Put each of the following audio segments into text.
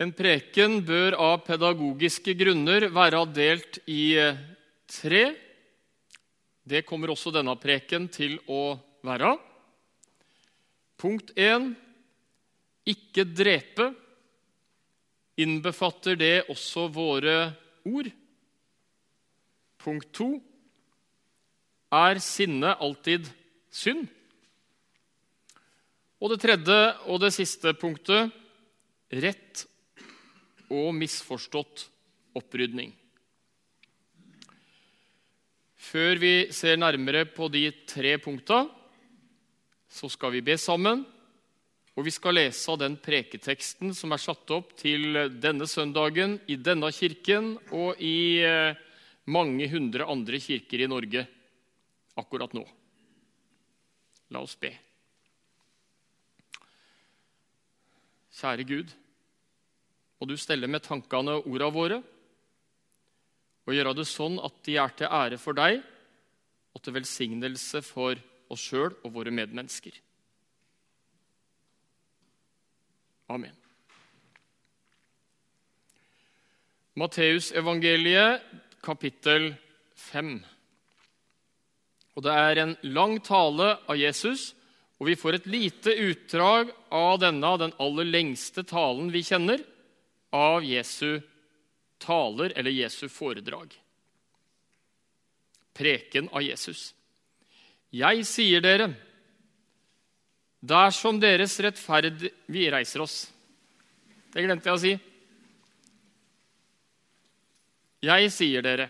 En preken bør av pedagogiske grunner være delt i eh, tre. Det kommer også denne preken til å være. Punkt 1. Ikke drepe. Innbefatter det også våre ord? Punkt 2. Er sinne alltid synd? Og det tredje og det siste punktet rett og misforstått opprydning. Før vi ser nærmere på de tre punkta, så skal vi be sammen. Og vi skal lese av den preketeksten som er satt opp til denne søndagen i denne kirken og i eh, mange hundre andre kirker i Norge akkurat nå. La oss be. Kjære Gud må du stelle med tankene og orda våre, og gjøre det sånn at de er til ære for deg og til velsignelse for oss sjøl og våre medmennesker. Amen. Matteusevangeliet, kapittel 5. Og Det er en lang tale av Jesus, og vi får et lite utdrag av denne, den aller lengste talen vi kjenner, av Jesu taler eller Jesu foredrag. Preken av Jesus. Jeg sier dere, dersom deres rettferd Vi reiser oss. Det glemte jeg å si. Jeg sier dere,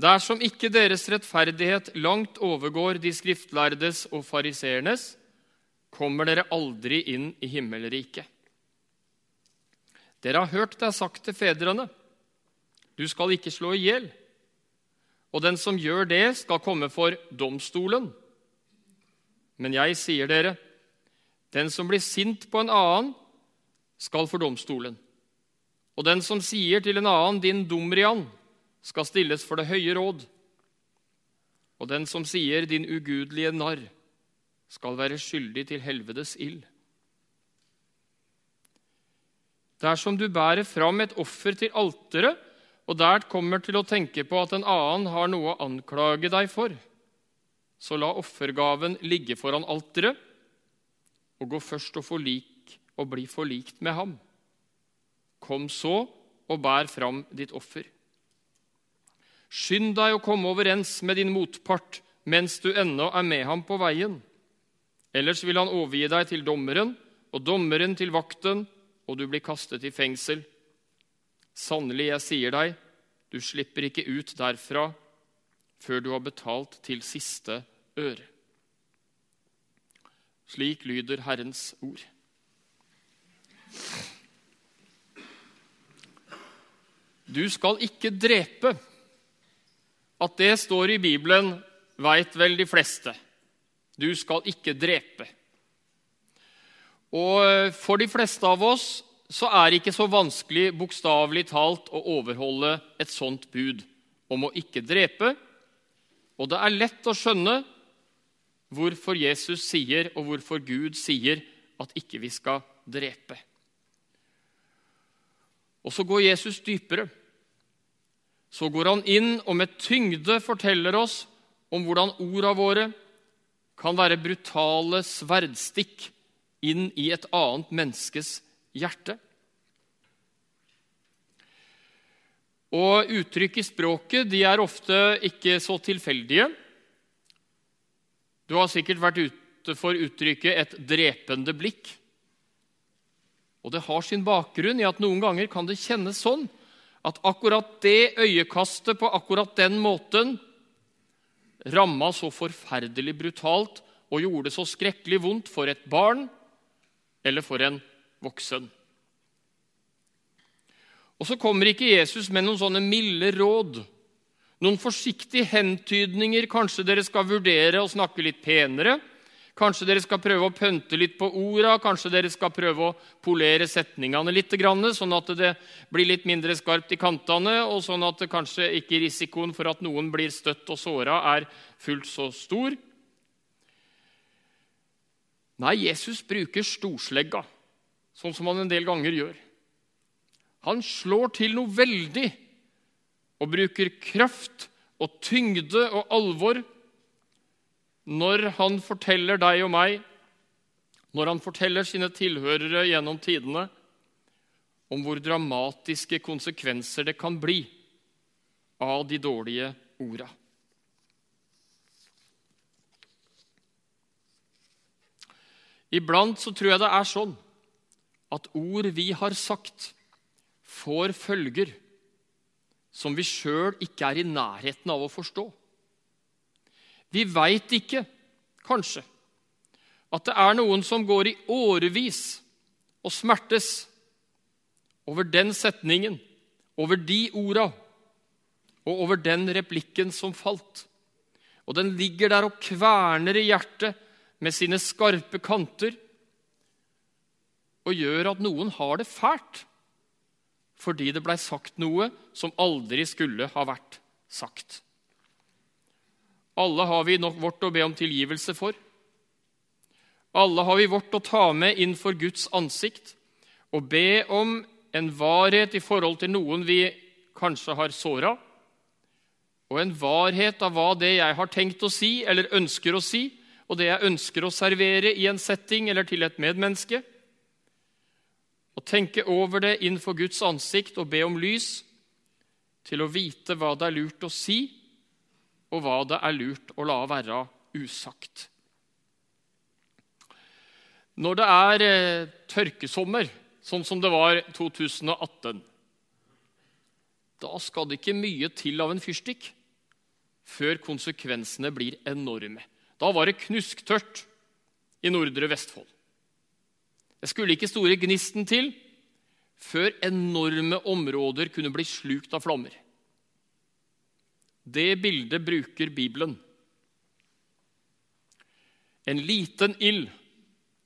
dersom ikke deres rettferdighet langt overgår de skriftlærdes og fariseernes, kommer dere aldri inn i himmelriket. Dere har hørt det er sagt til fedrene, du skal ikke slå i hjel. Og den som gjør det, skal komme for domstolen. Men jeg sier dere, den som blir sint på en annen, skal for domstolen. Og den som sier til en annen, din dumrian, skal stilles for det høye råd. Og den som sier, din ugudelige narr, skal være skyldig til helvetes ild. Dersom du bærer fram et offer til alteret, og der kommer til å tenke på at en annen har noe å anklage deg for, så la offergaven ligge foran alteret, og gå først og, forlik, og bli forlikt med ham. Kom så og bær fram ditt offer. Skynd deg å komme overens med din motpart mens du ennå er med ham på veien. Ellers vil han overgi deg til dommeren, og dommeren til vakten, og du blir kastet i fengsel. Sannelig, jeg sier deg, du slipper ikke ut derfra før du har betalt til siste øre. Slik lyder Herrens ord. Du skal ikke drepe. At det står i Bibelen, veit vel de fleste. Du skal ikke drepe. Og eh, for de fleste av oss så er det ikke så vanskelig bokstavelig talt å overholde et sånt bud om å ikke drepe. Og det er lett å skjønne hvorfor Jesus sier, og hvorfor Gud sier, at ikke vi skal drepe. Og så går Jesus dypere. Så går han inn og med tyngde forteller oss om hvordan orda våre kan være brutale sverdstikk inn i et annet menneskes hjerte. Og Uttrykk i språket de er ofte ikke så tilfeldige. Du har sikkert vært ute for uttrykket 'et drepende blikk'. Og Det har sin bakgrunn i at noen ganger kan det kjennes sånn at akkurat det øyekastet på akkurat den måten ramma så forferdelig brutalt og gjorde det så skrekkelig vondt for et barn eller for en voksen. Og så kommer ikke Jesus med noen sånne milde råd. Noen forsiktige hentydninger. Kanskje dere skal vurdere å snakke litt penere. Kanskje dere skal prøve å pønte litt på orda, kanskje dere skal prøve å polere setningene litt, sånn at det blir litt mindre skarpt i kantene, og sånn at kanskje ikke risikoen for at noen blir støtt og såra, er fullt så stor. Nei, Jesus bruker storslegga, sånn som han en del ganger gjør. Han slår til noe veldig og bruker kraft og tyngde og alvor når han forteller deg og meg, når han forteller sine tilhørere gjennom tidene, om hvor dramatiske konsekvenser det kan bli av de dårlige orda. Iblant så tror jeg det er sånn at ord vi har sagt, får følger som vi sjøl ikke er i nærheten av å forstå. Vi veit ikke, kanskje, at det er noen som går i årevis og smertes over den setningen, over de orda og over den replikken som falt. Og den ligger der og kverner i hjertet med sine skarpe kanter og gjør at noen har det fælt fordi det blei sagt noe som aldri skulle ha vært sagt. Alle har vi nok vårt å be om tilgivelse for. Alle har vi vårt å ta med inn for Guds ansikt og be om en varhet i forhold til noen vi kanskje har såra, og en varhet av hva det jeg har tenkt å si eller ønsker å si, og det jeg ønsker å servere i en setting eller til et medmenneske. Og tenke over det innenfor Guds ansikt og be om lys til å vite hva det er lurt å si, og hva det er lurt å la være usagt. Når det er eh, tørkesommer, sånn som det var 2018 Da skal det ikke mye til av en fyrstikk før konsekvensene blir enorme. Da var det knusktørt i Nordre Vestfold. Det skulle ikke store gnisten til før enorme områder kunne bli slukt av flammer. Det bildet bruker Bibelen. En liten ild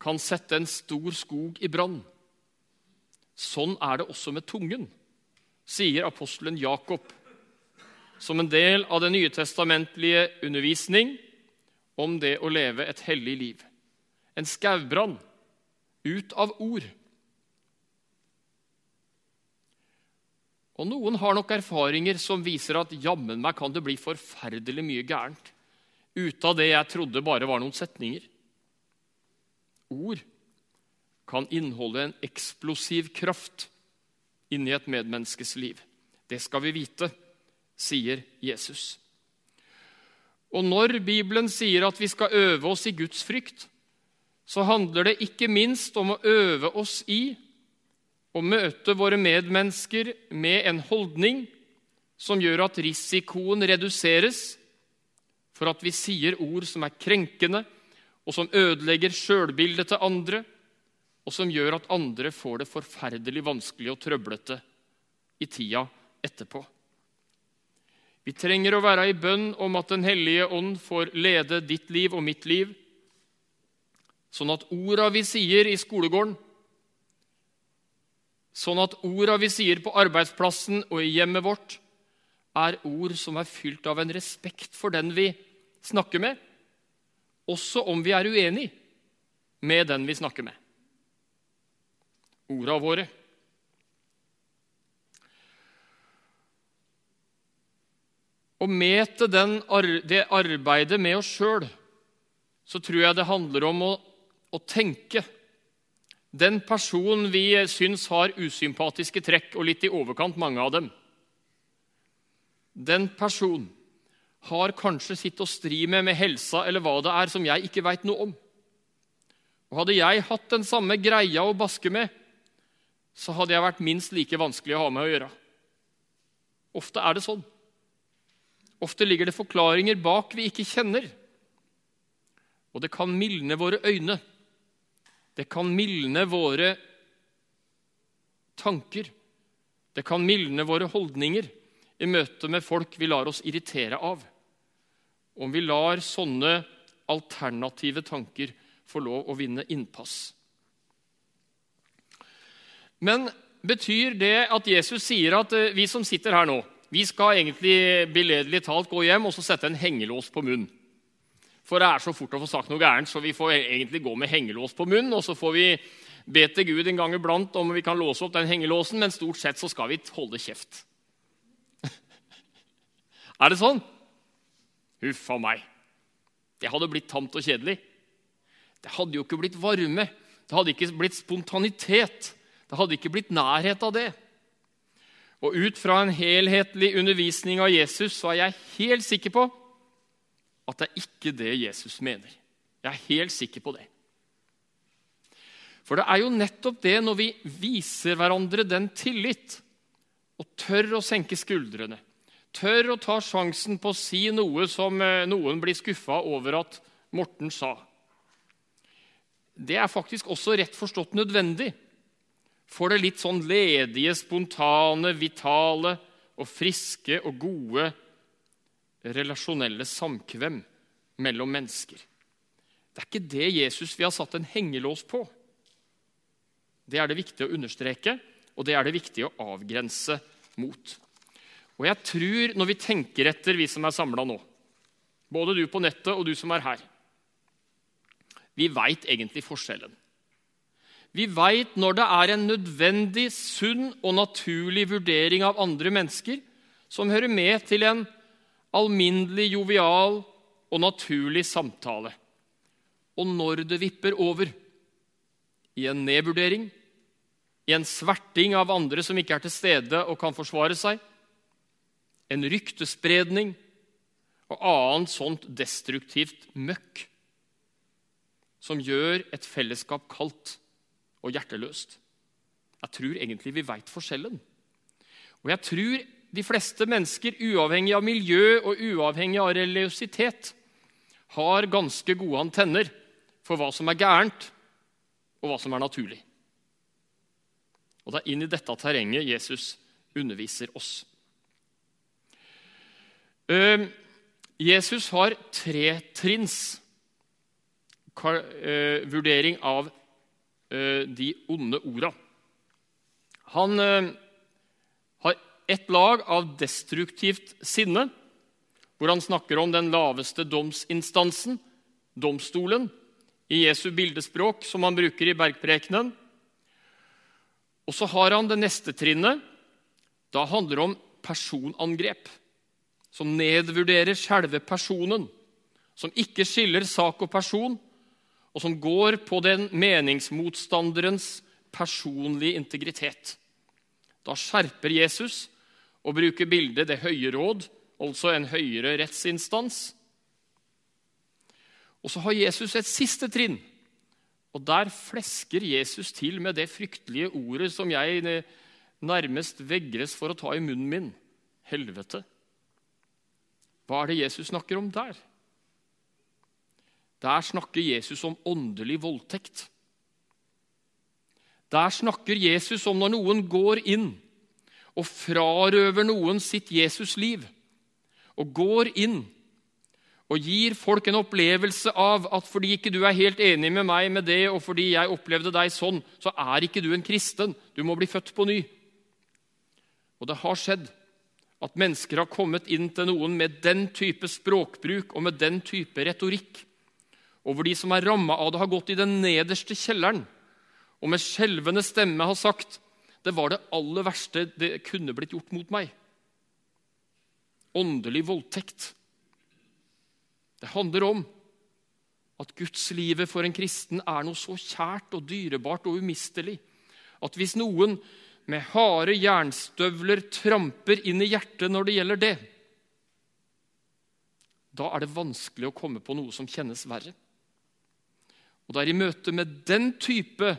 kan sette en stor skog i brann. Sånn er det også med tungen, sier apostelen Jakob, som en del av den nytestamentlige undervisning om det å leve et hellig liv. En skaubrann ut av ord. Og Noen har nok erfaringer som viser at jammen meg kan det bli forferdelig mye gærent ut av det jeg trodde bare var noen setninger. Ord kan inneholde en eksplosiv kraft inni et medmenneskes liv. Det skal vi vite, sier Jesus. Og når Bibelen sier at vi skal øve oss i Guds frykt, så handler det ikke minst om å øve oss i å møte våre medmennesker med en holdning som gjør at risikoen reduseres for at vi sier ord som er krenkende, og som ødelegger sjølbildet til andre, og som gjør at andre får det forferdelig vanskelig og trøblete i tida etterpå. Vi trenger å være i bønn om at Den hellige ånd får lede ditt liv og mitt liv, sånn at orda vi sier i skolegården, sånn at orda vi sier på arbeidsplassen og i hjemmet vårt, er ord som er fylt av en respekt for den vi snakker med, også om vi er uenig med den vi snakker med. Orda våre Å mete den, det arbeidet med oss sjøl, så tror jeg det handler om å, å tenke. Den personen vi syns har usympatiske trekk, og litt i overkant mange av dem Den personen har kanskje sitt å stri med med helsa eller hva det er som jeg ikke veit noe om. Og Hadde jeg hatt den samme greia å baske med, så hadde jeg vært minst like vanskelig å ha med å gjøre. Ofte er det sånn. Ofte ligger det forklaringer bak vi ikke kjenner. Og det kan mildne våre øyne. Det kan mildne våre tanker. Det kan mildne våre holdninger i møte med folk vi lar oss irritere av. Om vi lar sånne alternative tanker få lov å vinne innpass. Men betyr det at Jesus sier at eh, vi som sitter her nå, vi skal egentlig billedlig talt gå hjem og så sette en hengelås på munnen. For det er så fort å få sagt noe gærent, så vi får egentlig gå med hengelås på munnen. Og så får vi be til Gud en gang iblant om vi kan låse opp den hengelåsen, men stort sett så skal vi holde kjeft. er det sånn? Huff a meg. Det hadde blitt tamt og kjedelig. Det hadde jo ikke blitt varme. Det hadde ikke blitt spontanitet. Det hadde ikke blitt nærhet av det. Og ut fra en helhetlig undervisning av Jesus så er jeg helt sikker på at det er ikke det Jesus mener. Jeg er helt sikker på det. For det er jo nettopp det når vi viser hverandre den tillit og tør å senke skuldrene, tør å ta sjansen på å si noe som eh, noen blir skuffa over at Morten sa. Det er faktisk også rett forstått nødvendig for det litt sånn ledige, spontane, vitale og friske og gode relasjonelle samkvem mellom mennesker. Det er ikke det Jesus vi har satt en hengelås på. Det er det viktig å understreke, og det er det viktig å avgrense mot. Og jeg tror, når vi tenker etter, vi som er samla nå, både du på nettet og du som er her Vi veit egentlig forskjellen. Vi veit når det er en nødvendig, sunn og naturlig vurdering av andre mennesker som hører med til en alminnelig, jovial og naturlig samtale. Og når det vipper over i en nedvurdering, i en sverting av andre som ikke er til stede og kan forsvare seg, en ryktespredning og annet sånt destruktivt møkk som gjør et fellesskap kaldt og hjerteløst. Jeg tror egentlig vi veit forskjellen. Og jeg tror de fleste mennesker, uavhengig av miljø og uavhengig av religiøsitet, har ganske gode antenner for hva som er gærent, og hva som er naturlig. Og Det er inn i dette terrenget Jesus underviser oss. Jesus har tretrinns vurdering av Eh, de onde orda. Han eh, har ett lag av destruktivt sinne, hvor han snakker om den laveste domsinstansen, domstolen, i Jesu bildespråk, som han bruker i bergprekenen. Og så har han det neste trinnet. Da handler det om personangrep, som nedvurderer selve personen, som ikke skiller sak og person, og som går på den meningsmotstanderens personlige integritet. Da skjerper Jesus og bruker bildet det høye råd, altså en høyere rettsinstans. Og så har Jesus et siste trinn, og der flesker Jesus til med det fryktelige ordet som jeg nærmest vegres for å ta i munnen min helvete. Hva er det Jesus snakker om der? Der snakker Jesus om åndelig voldtekt. Der snakker Jesus om når noen går inn og frarøver noen sitt Jesusliv, og går inn og gir folk en opplevelse av at fordi ikke du er helt enig med meg med det, og fordi jeg opplevde deg sånn, så er ikke du en kristen. Du må bli født på ny. Og det har skjedd at mennesker har kommet inn til noen med den type språkbruk og med den type retorikk og hvor de som er ramma av det, har gått i den nederste kjelleren og med skjelvende stemme har sagt det var det aller verste det kunne blitt gjort mot meg. Åndelig voldtekt. Det handler om at gudslivet for en kristen er noe så kjært og dyrebart og umistelig at hvis noen med harde jernstøvler tramper inn i hjertet når det gjelder det, da er det vanskelig å komme på noe som kjennes verre. Og det er i møte med den type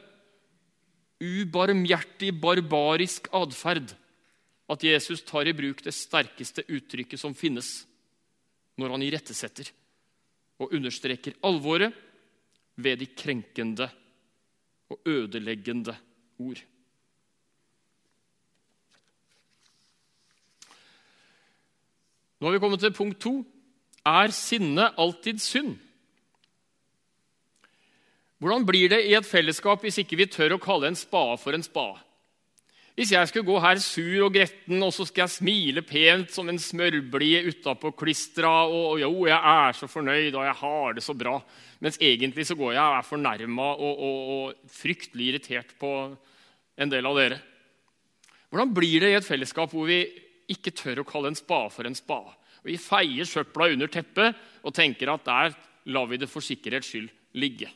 ubarmhjertig, barbarisk atferd at Jesus tar i bruk det sterkeste uttrykket som finnes, når han irettesetter og understreker alvoret ved de krenkende og ødeleggende ord. Nå har vi kommet til punkt to. Er sinne alltid synd? Hvordan blir det i et fellesskap hvis ikke vi tør å kalle en spade for en spade? Hvis jeg skulle gå her sur og gretten, og så skal jeg smile pent som en smørblid utapå klistra og, og 'jo, jeg er så fornøyd, og jeg har det så bra', mens egentlig så går jeg og er fornærma og, og, og fryktelig irritert på en del av dere. Hvordan blir det i et fellesskap hvor vi ikke tør å kalle en spade for en spade? Vi feier søpla under teppet og tenker at der lar vi det for sikkerhets skyld ligge.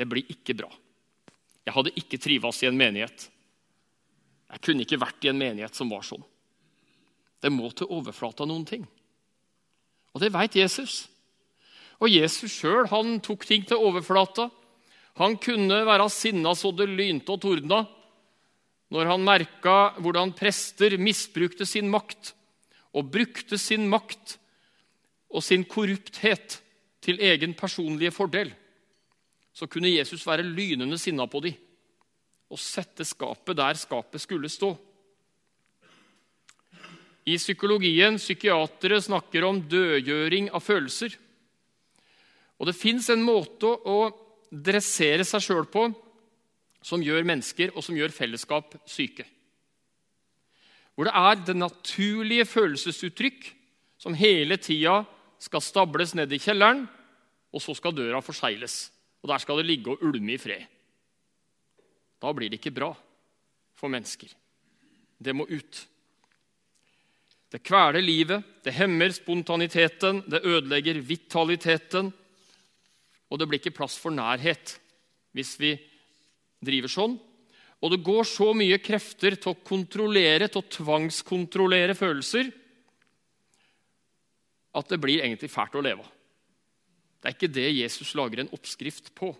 Det blir ikke bra. Jeg hadde ikke trivast i en menighet jeg kunne ikke vært i en menighet som var sånn. Det må til overflata noen ting. Og det veit Jesus. Og Jesus sjøl tok ting til overflata. Han kunne være sinna så det lynte og tordna når han merka hvordan prester misbrukte sin makt og brukte sin makt og sin korrupthet til egen personlige fordel. Så kunne Jesus være lynende sinna på dem og sette skapet der skapet skulle stå. I psykologien psykiatere snakker om dødgjøring av følelser. Og Det fins en måte å dressere seg sjøl på som gjør mennesker og som gjør fellesskap syke. Hvor det er det naturlige følelsesuttrykk som hele tida skal stables ned i kjelleren, og så skal døra forsegles. Og Der skal det ligge og ulme i fred. Da blir det ikke bra for mennesker. Det må ut. Det kveler livet, det hemmer spontaniteten, det ødelegger vitaliteten. Og det blir ikke plass for nærhet hvis vi driver sånn. Og det går så mye krefter til å kontrollere, til å tvangskontrollere følelser, at det blir egentlig fælt å leve av. Det er ikke det Jesus lager en oppskrift på.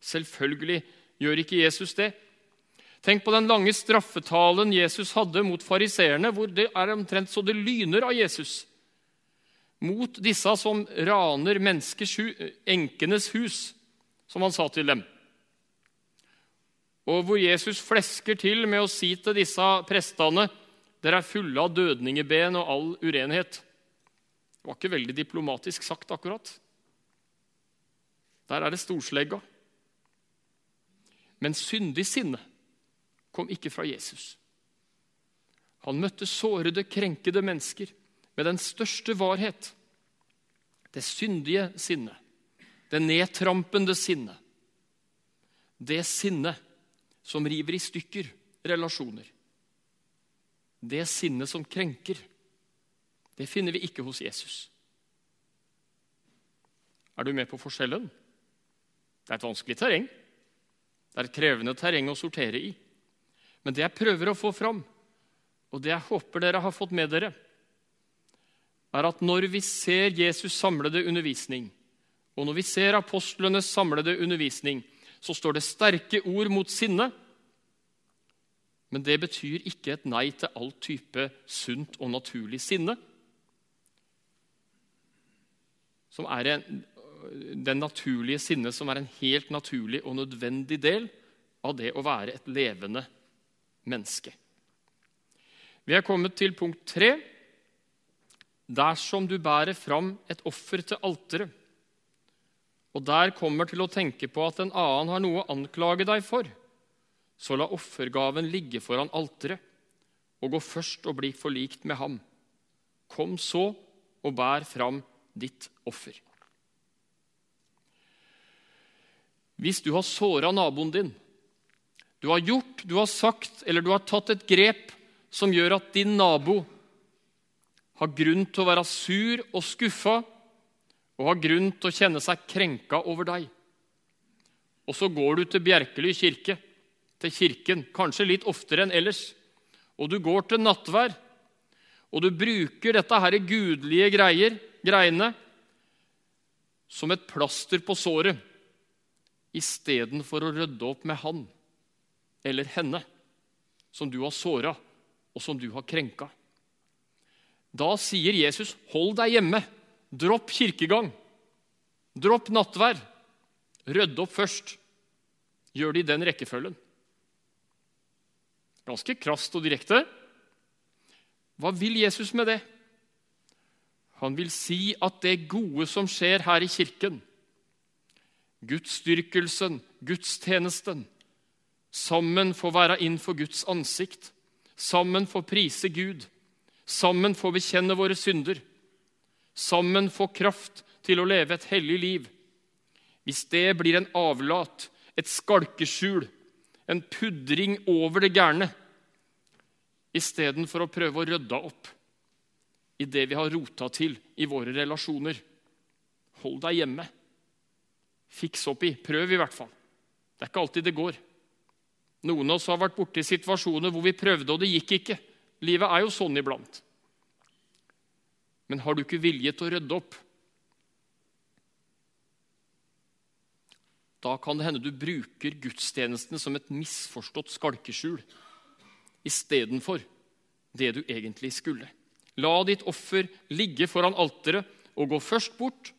Selvfølgelig Gjør ikke Jesus det? Tenk på den lange straffetalen Jesus hadde mot fariseerne, hvor det er omtrent så det lyner av Jesus. Mot disse som raner menneskers enkenes hus, som han sa til dem. Og hvor Jesus flesker til med å si til disse prestene dere er fulle av dødningeben og all urenhet. Det var ikke veldig diplomatisk sagt, akkurat. Der er det storslegga. Men syndig sinne kom ikke fra Jesus. Han møtte sårede, krenkede mennesker med den største varhet. Det syndige sinnet, det nedtrampende sinnet. Det sinnet som river i stykker relasjoner. Det sinnet som krenker. Det finner vi ikke hos Jesus. Er du med på forskjellen? Det er et vanskelig terreng. Det er et krevende terreng å sortere i. Men det jeg prøver å få fram, og det jeg håper dere har fått med dere, er at når vi ser Jesus' samlede undervisning, og når vi ser apostlenes samlede undervisning, så står det sterke ord mot sinne. Men det betyr ikke et nei til all type sunt og naturlig sinne. Som er en, den naturlige sinne som er en helt naturlig og nødvendig del av det å være et levende menneske. Vi er kommet til punkt tre. Dersom du bærer fram et offer til alteret, og der kommer til å tenke på at en annen har noe å anklage deg for, så la offergaven ligge foran alteret, og gå først og bli forlikt med ham. Kom så og bær fram ditt offer. Hvis du har såra naboen din, du har gjort, du har sagt eller du har tatt et grep som gjør at din nabo har grunn til å være sur og skuffa og har grunn til å kjenne seg krenka over deg. Og så går du til Bjerkely kirke, til kirken, kanskje litt oftere enn ellers. Og du går til nattvær, og du bruker dette her gudelige greier, greiene som et plaster på såret istedenfor å rydde opp med han eller henne som du har såra, og som du har krenka. Da sier Jesus, 'Hold deg hjemme. Dropp kirkegang. Dropp nattvær. Rydde opp først.' Gjør det i den rekkefølgen. Ganske krast og direkte. Hva vil Jesus med det? Han vil si at det gode som skjer her i kirken, gudsdyrkelsen, gudstjenesten, sammen få være inn for Guds ansikt, sammen få prise Gud, sammen få bekjenne våre synder, sammen få kraft til å leve et hellig liv. Hvis det blir en avlat, et skalkeskjul, en pudring over det gærne, istedenfor å prøve å rydde opp i det vi har rota til i våre relasjoner. Hold deg hjemme. Fiks opp i. Prøv, i hvert fall. Det er ikke alltid det går. Noen av oss har vært borti situasjoner hvor vi prøvde, og det gikk ikke. Livet er jo sånn iblant. Men har du ikke vilje til å rydde opp, da kan det hende du bruker gudstjenestene som et misforstått skalkeskjul istedenfor det du egentlig skulle. La ditt offer ligge foran alteret og gå først bort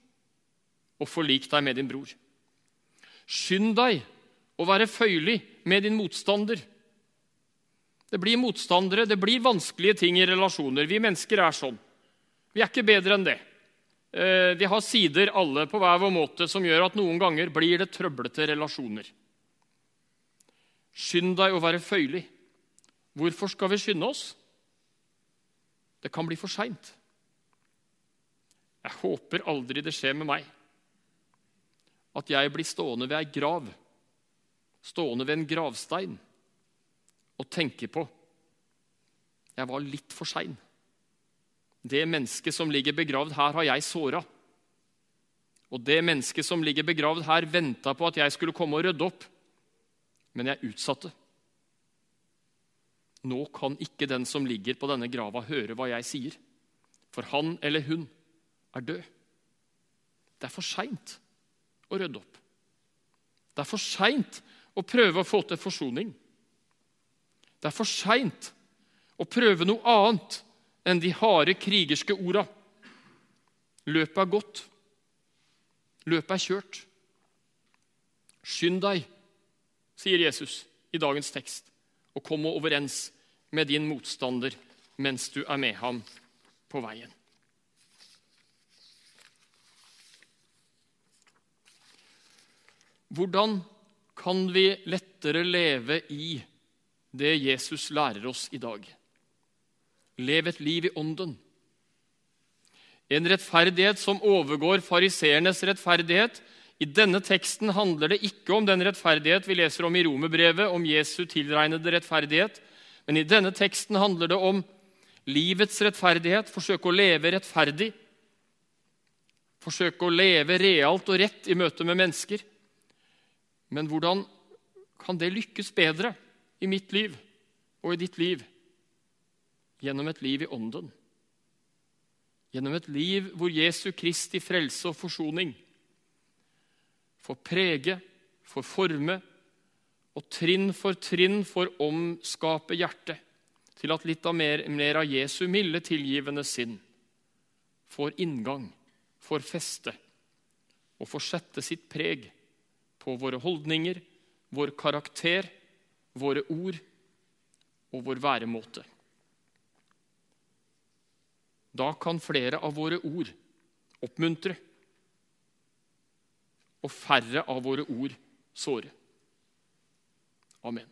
og forlik deg med din bror. Skynd deg å være føyelig med din motstander. Det blir motstandere, det blir vanskelige ting i relasjoner. Vi mennesker er sånn. Vi er ikke bedre enn det. Eh, vi har sider alle på hver vår måte som gjør at noen ganger blir det trøblete relasjoner. Skynd deg å være føyelig. Hvorfor skal vi skynde oss? Det kan bli for seint. Jeg håper aldri det skjer med meg at jeg blir stående ved ei grav, stående ved en gravstein, og tenke på jeg var litt for sein. Det mennesket som ligger begravd her, har jeg såra. Og det mennesket som ligger begravd her, venta på at jeg skulle komme og rydde opp. Men jeg utsatte. Nå kan ikke den som ligger på denne grava, høre hva jeg sier. For han eller hun er død. Det er for seint å rydde opp. Det er for seint å prøve å få til forsoning. Det er for seint å prøve noe annet enn de harde krigerske orda. Løpet er gått. Løpet er kjørt. Skynd deg, sier Jesus i dagens tekst, og kom overens med din motstander mens du er med ham på veien. Hvordan kan vi lettere leve i det Jesus lærer oss i dag? Lev et liv i ånden. En rettferdighet som overgår fariseernes rettferdighet. I denne teksten handler det ikke om den rettferdighet vi leser om i romerbrevet, om Jesu tilregnede rettferdighet, men i denne teksten handler det om livets rettferdighet, forsøke å leve rettferdig, forsøke å leve realt og rett i møte med mennesker. Men hvordan kan det lykkes bedre i mitt liv og i ditt liv? gjennom et liv i ånden. Gjennom et liv hvor Jesu Kristi frelse og forsoning får prege, får forme og trinn for trinn får omskape hjertet til at litt av mer, mer av Jesu milde, tilgivende sinn får inngang, får feste og får sette sitt preg på våre holdninger, vår karakter, våre ord og vår væremåte. Da kan flere av våre ord oppmuntre, og færre av våre ord såre. Amen.